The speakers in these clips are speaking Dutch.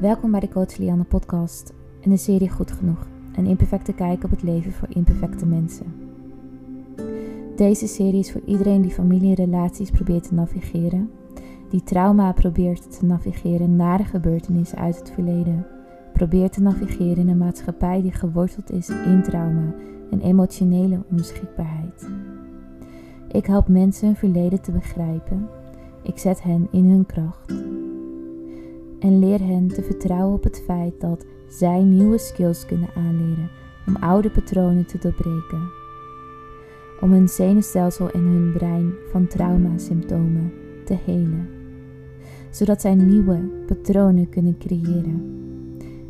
Welkom bij de Coach Lianne podcast en de serie Goed Genoeg. Een imperfecte kijk op het leven voor imperfecte mensen. Deze serie is voor iedereen die familie en relaties probeert te navigeren, die trauma probeert te navigeren na de gebeurtenissen uit het verleden, probeert te navigeren in een maatschappij die geworteld is in trauma en emotionele onbeschikbaarheid. Ik help mensen hun verleden te begrijpen. Ik zet hen in hun kracht en leer hen te vertrouwen op het feit dat zij nieuwe skills kunnen aanleren om oude patronen te doorbreken. Om hun zenuwstelsel en hun brein van traumasymptomen te helen, zodat zij nieuwe patronen kunnen creëren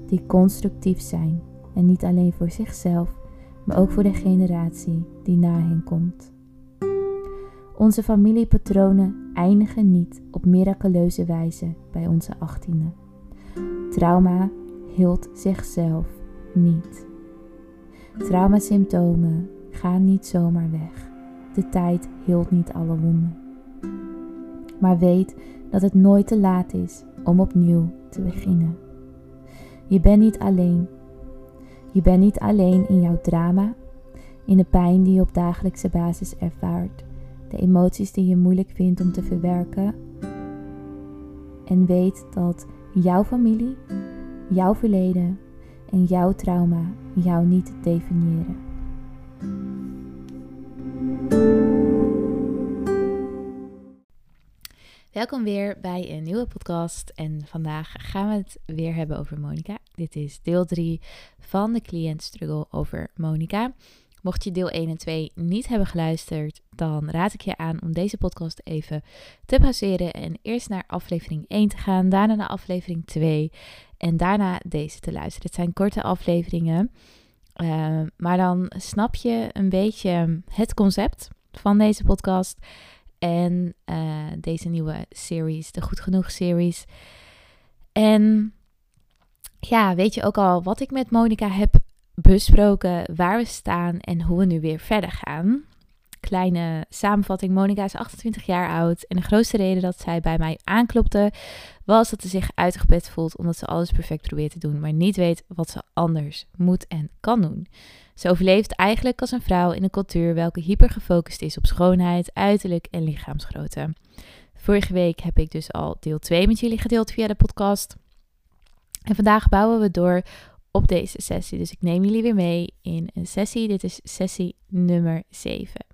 die constructief zijn en niet alleen voor zichzelf, maar ook voor de generatie die na hen komt. Onze familiepatronen eindigen niet op miraculeuze wijze bij onze achttiende. Trauma hield zichzelf niet. Traumasymptomen gaan niet zomaar weg. De tijd hield niet alle wonden. Maar weet dat het nooit te laat is om opnieuw te beginnen. Je bent niet alleen. Je bent niet alleen in jouw drama, in de pijn die je op dagelijkse basis ervaart de emoties die je moeilijk vindt om te verwerken. En weet dat jouw familie, jouw verleden en jouw trauma jou niet definiëren. Welkom weer bij een nieuwe podcast en vandaag gaan we het weer hebben over Monica. Dit is deel 3 van de cliënt struggle over Monica. Mocht je deel 1 en 2 niet hebben geluisterd, dan raad ik je aan om deze podcast even te pauzeren en eerst naar aflevering 1 te gaan, daarna naar aflevering 2 en daarna deze te luisteren. Het zijn korte afleveringen, uh, maar dan snap je een beetje het concept van deze podcast en uh, deze nieuwe series, de Goed Genoeg series. En ja, weet je ook al wat ik met Monica heb besproken waar we staan en hoe we nu weer verder gaan. Kleine samenvatting: Monica is 28 jaar oud en de grootste reden dat zij bij mij aanklopte was dat ze zich uitgeput voelt omdat ze alles perfect probeert te doen, maar niet weet wat ze anders moet en kan doen. Ze overleeft eigenlijk als een vrouw in een cultuur welke hyper gefocust is op schoonheid, uiterlijk en lichaamsgrootte. Vorige week heb ik dus al deel 2 met jullie gedeeld via de podcast. En vandaag bouwen we door op deze sessie. Dus ik neem jullie weer mee in een sessie. Dit is sessie nummer 7.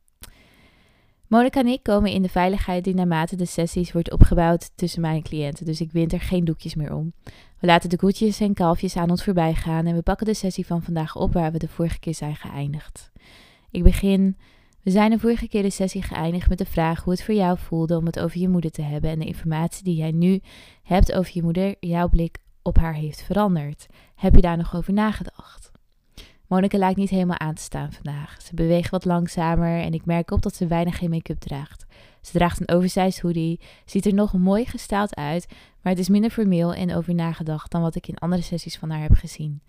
Monika en ik komen in de veiligheid die naarmate de sessies wordt opgebouwd tussen mijn cliënten. Dus ik wint er geen doekjes meer om. We laten de koetjes en kalfjes aan ons voorbij gaan en we pakken de sessie van vandaag op waar we de vorige keer zijn geëindigd. Ik begin. We zijn de vorige keer de sessie geëindigd met de vraag hoe het voor jou voelde om het over je moeder te hebben en de informatie die jij nu hebt over je moeder, jouw blik op haar heeft veranderd. Heb je daar nog over nagedacht? Monika lijkt niet helemaal aan te staan vandaag. Ze beweegt wat langzamer en ik merk op dat ze weinig geen make-up draagt. Ze draagt een oversized hoodie, ziet er nog mooi gesteld uit, maar het is minder formeel en over nagedacht dan wat ik in andere sessies van haar heb gezien.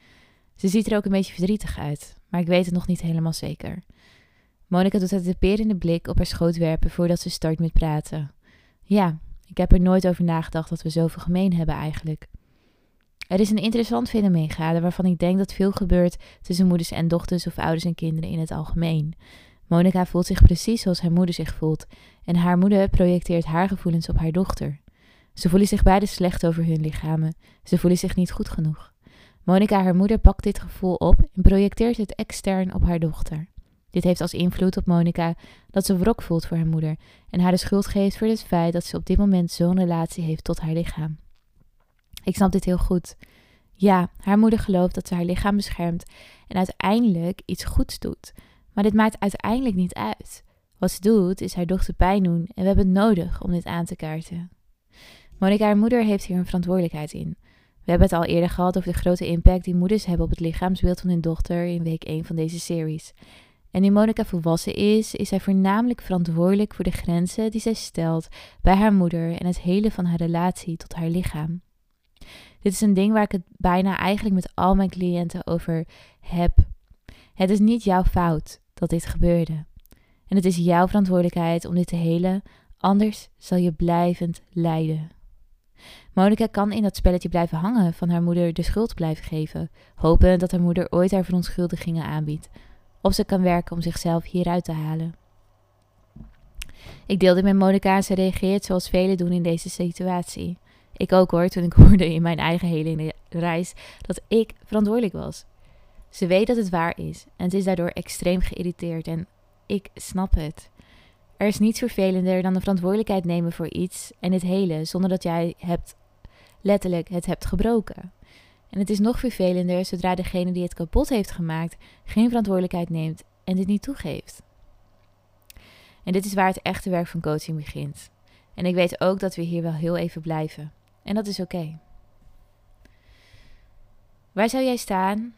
Ze ziet er ook een beetje verdrietig uit, maar ik weet het nog niet helemaal zeker. Monika doet het typerende blik op haar schoot werpen voordat ze start met praten. Ja, ik heb er nooit over nagedacht dat we zoveel gemeen hebben eigenlijk. Er is een interessant fenomeen gaande waarvan ik denk dat veel gebeurt tussen moeders en dochters of ouders en kinderen in het algemeen. Monica voelt zich precies zoals haar moeder zich voelt en haar moeder projecteert haar gevoelens op haar dochter. Ze voelen zich beide slecht over hun lichamen. Ze voelen zich niet goed genoeg. Monica, haar moeder, pakt dit gevoel op en projecteert het extern op haar dochter. Dit heeft als invloed op Monica dat ze wrok voelt voor haar moeder en haar de schuld geeft voor het feit dat ze op dit moment zo'n relatie heeft tot haar lichaam. Ik snap dit heel goed. Ja, haar moeder gelooft dat ze haar lichaam beschermt en uiteindelijk iets goeds doet. Maar dit maakt uiteindelijk niet uit. Wat ze doet, is haar dochter pijn doen en we hebben het nodig om dit aan te kaarten. Monika, haar moeder, heeft hier een verantwoordelijkheid in. We hebben het al eerder gehad over de grote impact die moeders hebben op het lichaamsbeeld van hun dochter in week 1 van deze series. En nu Monica volwassen is, is zij voornamelijk verantwoordelijk voor de grenzen die zij stelt bij haar moeder en het hele van haar relatie tot haar lichaam. Dit is een ding waar ik het bijna eigenlijk met al mijn cliënten over heb. Het is niet jouw fout dat dit gebeurde. En het is jouw verantwoordelijkheid om dit te helen, anders zal je blijvend lijden. Monica kan in dat spelletje blijven hangen, van haar moeder de schuld blijven geven, hopen dat haar moeder ooit haar verontschuldigingen aanbiedt. Of ze kan werken om zichzelf hieruit te halen. Ik deelde met Monica en ze reageert zoals velen doen in deze situatie. Ik ook hoor, toen ik hoorde in mijn eigen hele reis dat ik verantwoordelijk was. Ze weet dat het waar is en ze is daardoor extreem geïrriteerd en ik snap het. Er is niets vervelender dan de verantwoordelijkheid nemen voor iets en het hele zonder dat jij hebt letterlijk het hebt gebroken. En het is nog vervelender zodra degene die het kapot heeft gemaakt geen verantwoordelijkheid neemt en dit niet toegeeft. En dit is waar het echte werk van coaching begint. En ik weet ook dat we hier wel heel even blijven. En dat is oké. Waar zou jij staan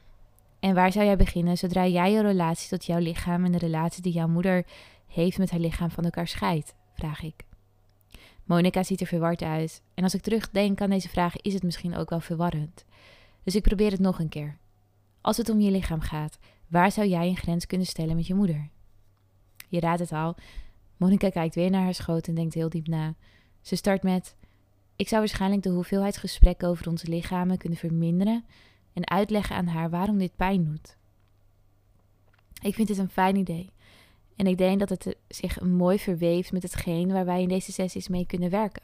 en waar zou jij beginnen zodra jij je relatie tot jouw lichaam en de relatie die jouw moeder heeft met haar lichaam van elkaar scheidt? Vraag ik. Monica ziet er verward uit. En als ik terugdenk aan deze vraag, is het misschien ook wel verwarrend. Dus ik probeer het nog een keer. Als het om je lichaam gaat, waar zou jij een grens kunnen stellen met je moeder? Je raadt het al. Monica kijkt weer naar haar schoot en denkt heel diep na. Ze start met: Ik zou waarschijnlijk de hoeveelheid gesprekken over onze lichamen kunnen verminderen en uitleggen aan haar waarom dit pijn doet. Ik vind dit een fijn idee. En ik denk dat het zich mooi verweeft met hetgeen waar wij in deze sessies mee kunnen werken.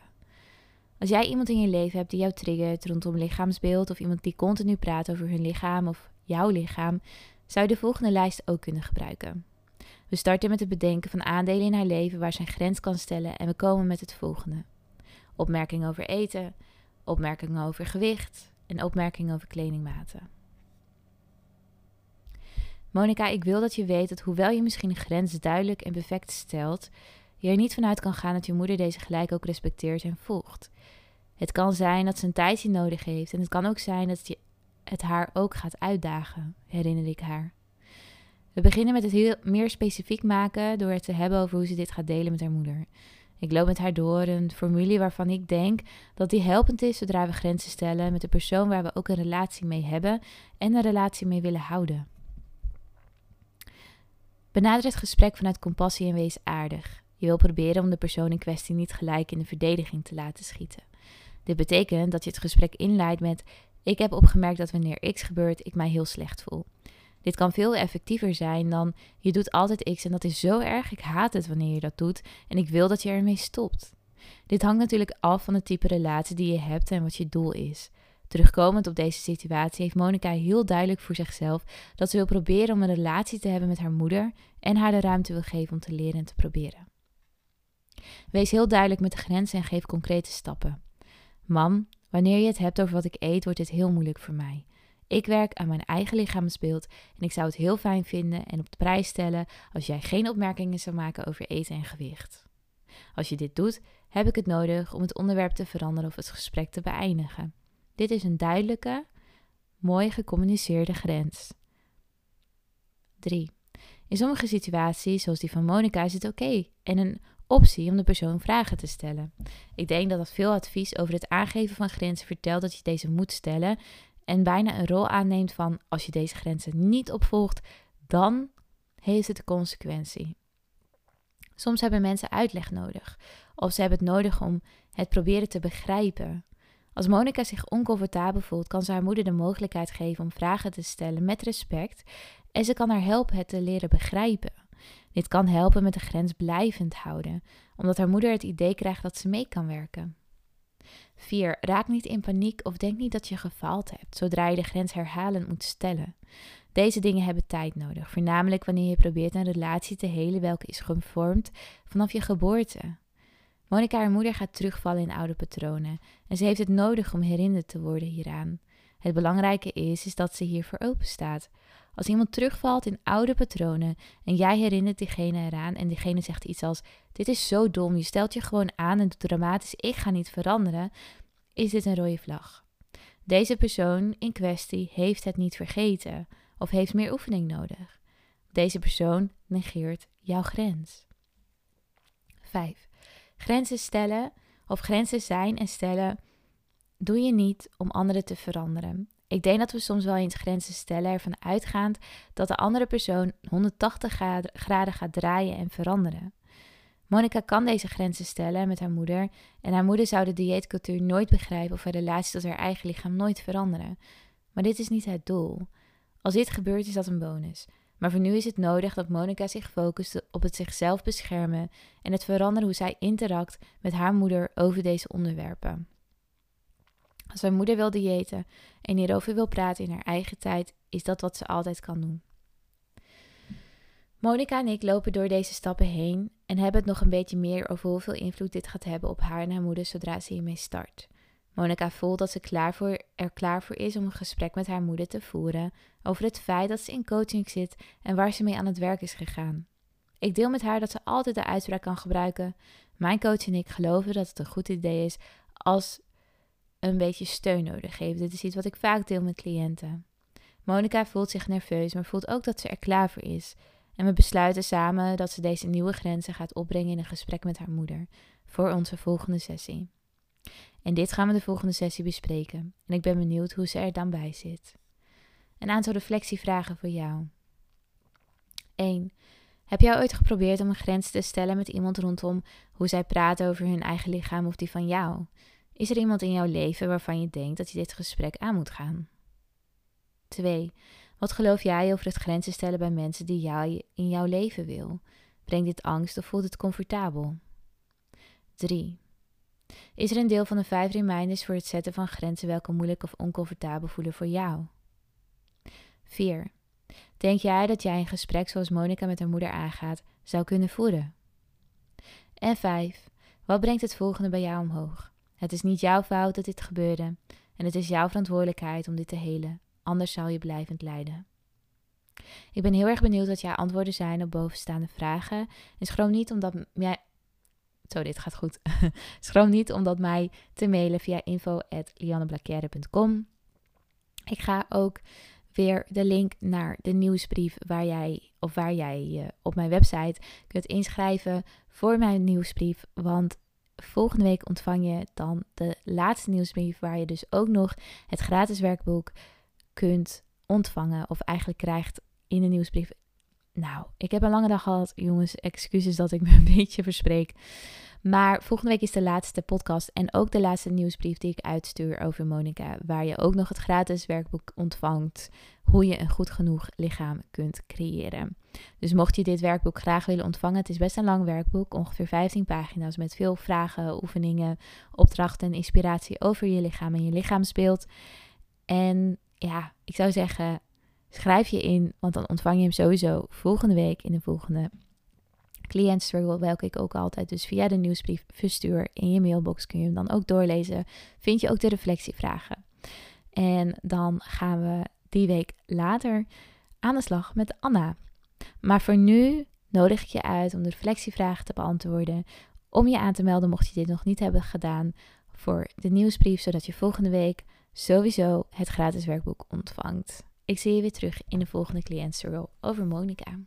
Als jij iemand in je leven hebt die jou triggert rondom lichaamsbeeld of iemand die continu praat over hun lichaam of jouw lichaam, zou je de volgende lijst ook kunnen gebruiken. We starten met het bedenken van aandelen in haar leven waar een grens kan stellen en we komen met het volgende. Opmerkingen over eten, opmerkingen over gewicht en opmerkingen over kledingmaten. Monica, ik wil dat je weet dat hoewel je misschien een grens duidelijk en perfect stelt, je er niet vanuit kan gaan dat je moeder deze gelijk ook respecteert en volgt. Het kan zijn dat ze een tijdje nodig heeft en het kan ook zijn dat je het haar ook gaat uitdagen, herinner ik haar. We beginnen met het heel meer specifiek maken door het te hebben over hoe ze dit gaat delen met haar moeder. Ik loop met haar door een formule waarvan ik denk dat die helpend is zodra we grenzen stellen met de persoon waar we ook een relatie mee hebben en een relatie mee willen houden. Benader het gesprek vanuit compassie en wees aardig. Je wil proberen om de persoon in kwestie niet gelijk in de verdediging te laten schieten. Dit betekent dat je het gesprek inleidt met: Ik heb opgemerkt dat wanneer X gebeurt, ik mij heel slecht voel. Dit kan veel effectiever zijn dan je doet altijd X en dat is zo erg, ik haat het wanneer je dat doet en ik wil dat je ermee stopt. Dit hangt natuurlijk af van het type relatie die je hebt en wat je doel is. Terugkomend op deze situatie heeft Monica heel duidelijk voor zichzelf dat ze wil proberen om een relatie te hebben met haar moeder en haar de ruimte wil geven om te leren en te proberen. Wees heel duidelijk met de grenzen en geef concrete stappen. Mam, wanneer je het hebt over wat ik eet, wordt dit heel moeilijk voor mij. Ik werk aan mijn eigen lichaamsbeeld en ik zou het heel fijn vinden en op de prijs stellen als jij geen opmerkingen zou maken over eten en gewicht. Als je dit doet, heb ik het nodig om het onderwerp te veranderen of het gesprek te beëindigen. Dit is een duidelijke, mooi gecommuniceerde grens. 3. In sommige situaties, zoals die van Monica, is het oké en een optie om de persoon vragen te stellen. Ik denk dat dat veel advies over het aangeven van grenzen vertelt dat je deze moet stellen en bijna een rol aanneemt van als je deze grenzen niet opvolgt, dan heeft het de consequentie. Soms hebben mensen uitleg nodig of ze hebben het nodig om het proberen te begrijpen. Als Monica zich oncomfortabel voelt, kan ze haar moeder de mogelijkheid geven om vragen te stellen met respect en ze kan haar helpen het te leren begrijpen. Dit kan helpen met de grens blijvend houden, omdat haar moeder het idee krijgt dat ze mee kan werken. 4. Raak niet in paniek of denk niet dat je gefaald hebt zodra je de grens herhalend moet stellen. Deze dingen hebben tijd nodig, voornamelijk wanneer je probeert een relatie te helen welke is gevormd vanaf je geboorte. Monica, haar moeder, gaat terugvallen in oude patronen en ze heeft het nodig om herinnerd te worden hieraan. Het belangrijke is, is dat ze hiervoor open staat. Als iemand terugvalt in oude patronen en jij herinnert diegene eraan en diegene zegt iets als: Dit is zo dom, je stelt je gewoon aan en doet dramatisch, ik ga niet veranderen, is dit een rode vlag. Deze persoon in kwestie heeft het niet vergeten of heeft meer oefening nodig. Deze persoon negeert jouw grens. 5. Grenzen stellen of grenzen zijn en stellen doe je niet om anderen te veranderen. Ik denk dat we soms wel eens grenzen stellen ervan uitgaand dat de andere persoon 180 graden gaat draaien en veranderen. Monica kan deze grenzen stellen met haar moeder en haar moeder zou de dieetcultuur nooit begrijpen of haar relatie tot haar eigen lichaam nooit veranderen. Maar dit is niet het doel. Als dit gebeurt is dat een bonus. Maar voor nu is het nodig dat Monica zich focust op het zichzelf beschermen en het veranderen hoe zij interact met haar moeder over deze onderwerpen. Als haar moeder wil diëten en hierover wil praten in haar eigen tijd, is dat wat ze altijd kan doen. Monica en ik lopen door deze stappen heen en hebben het nog een beetje meer over hoeveel invloed dit gaat hebben op haar en haar moeder zodra ze hiermee start. Monica voelt dat ze klaar voor, er klaar voor is om een gesprek met haar moeder te voeren over het feit dat ze in coaching zit en waar ze mee aan het werk is gegaan. Ik deel met haar dat ze altijd de uitspraak kan gebruiken. Mijn coach en ik geloven dat het een goed idee is als een beetje steun nodig heeft. Dit is iets wat ik vaak deel met cliënten. Monica voelt zich nerveus, maar voelt ook dat ze er klaar voor is. En we besluiten samen dat ze deze nieuwe grenzen gaat opbrengen in een gesprek met haar moeder voor onze volgende sessie. En dit gaan we de volgende sessie bespreken. En ik ben benieuwd hoe ze er dan bij zit. Een aantal reflectievragen voor jou. 1. Heb jij ooit geprobeerd om een grens te stellen met iemand rondom hoe zij praten over hun eigen lichaam of die van jou? Is er iemand in jouw leven waarvan je denkt dat je dit gesprek aan moet gaan? 2. Wat geloof jij over het grenzen stellen bij mensen die jij in jouw leven wil? Brengt dit angst of voelt het comfortabel? 3. Is er een deel van de vijf reminders voor het zetten van grenzen welke moeilijk of oncomfortabel voelen voor jou? 4. Denk jij dat jij een gesprek zoals Monica met haar moeder aangaat zou kunnen voeren? En 5. Wat brengt het volgende bij jou omhoog? Het is niet jouw fout dat dit gebeurde en het is jouw verantwoordelijkheid om dit te helen, anders zal je blijvend lijden. Ik ben heel erg benieuwd wat jouw antwoorden zijn op bovenstaande vragen en schroom niet omdat jij zo, dit gaat goed. Schroom niet om dat mij te mailen via info.lianneblakere.com. Ik ga ook weer de link naar de nieuwsbrief waar jij of waar jij je op mijn website kunt inschrijven voor mijn nieuwsbrief. Want volgende week ontvang je dan de laatste nieuwsbrief waar je dus ook nog het gratis werkboek kunt ontvangen of eigenlijk krijgt in de nieuwsbrief nou, ik heb een lange dag gehad, jongens. Excuses dat ik me een beetje verspreek. Maar volgende week is de laatste podcast en ook de laatste nieuwsbrief die ik uitstuur over Monica. Waar je ook nog het gratis werkboek ontvangt. Hoe je een goed genoeg lichaam kunt creëren. Dus mocht je dit werkboek graag willen ontvangen, het is best een lang werkboek. Ongeveer 15 pagina's met veel vragen, oefeningen, opdrachten en inspiratie over je lichaam en je lichaamsbeeld. En ja, ik zou zeggen, Schrijf je in, want dan ontvang je hem sowieso volgende week in de volgende client struggle, welke ik ook altijd dus via de nieuwsbrief verstuur. In je mailbox kun je hem dan ook doorlezen. Vind je ook de reflectievragen. En dan gaan we die week later aan de slag met Anna. Maar voor nu nodig ik je uit om de reflectievragen te beantwoorden. Om je aan te melden mocht je dit nog niet hebben gedaan voor de nieuwsbrief, zodat je volgende week sowieso het gratis werkboek ontvangt. Ik zie je weer terug in de volgende cliëntstruggle over Monica.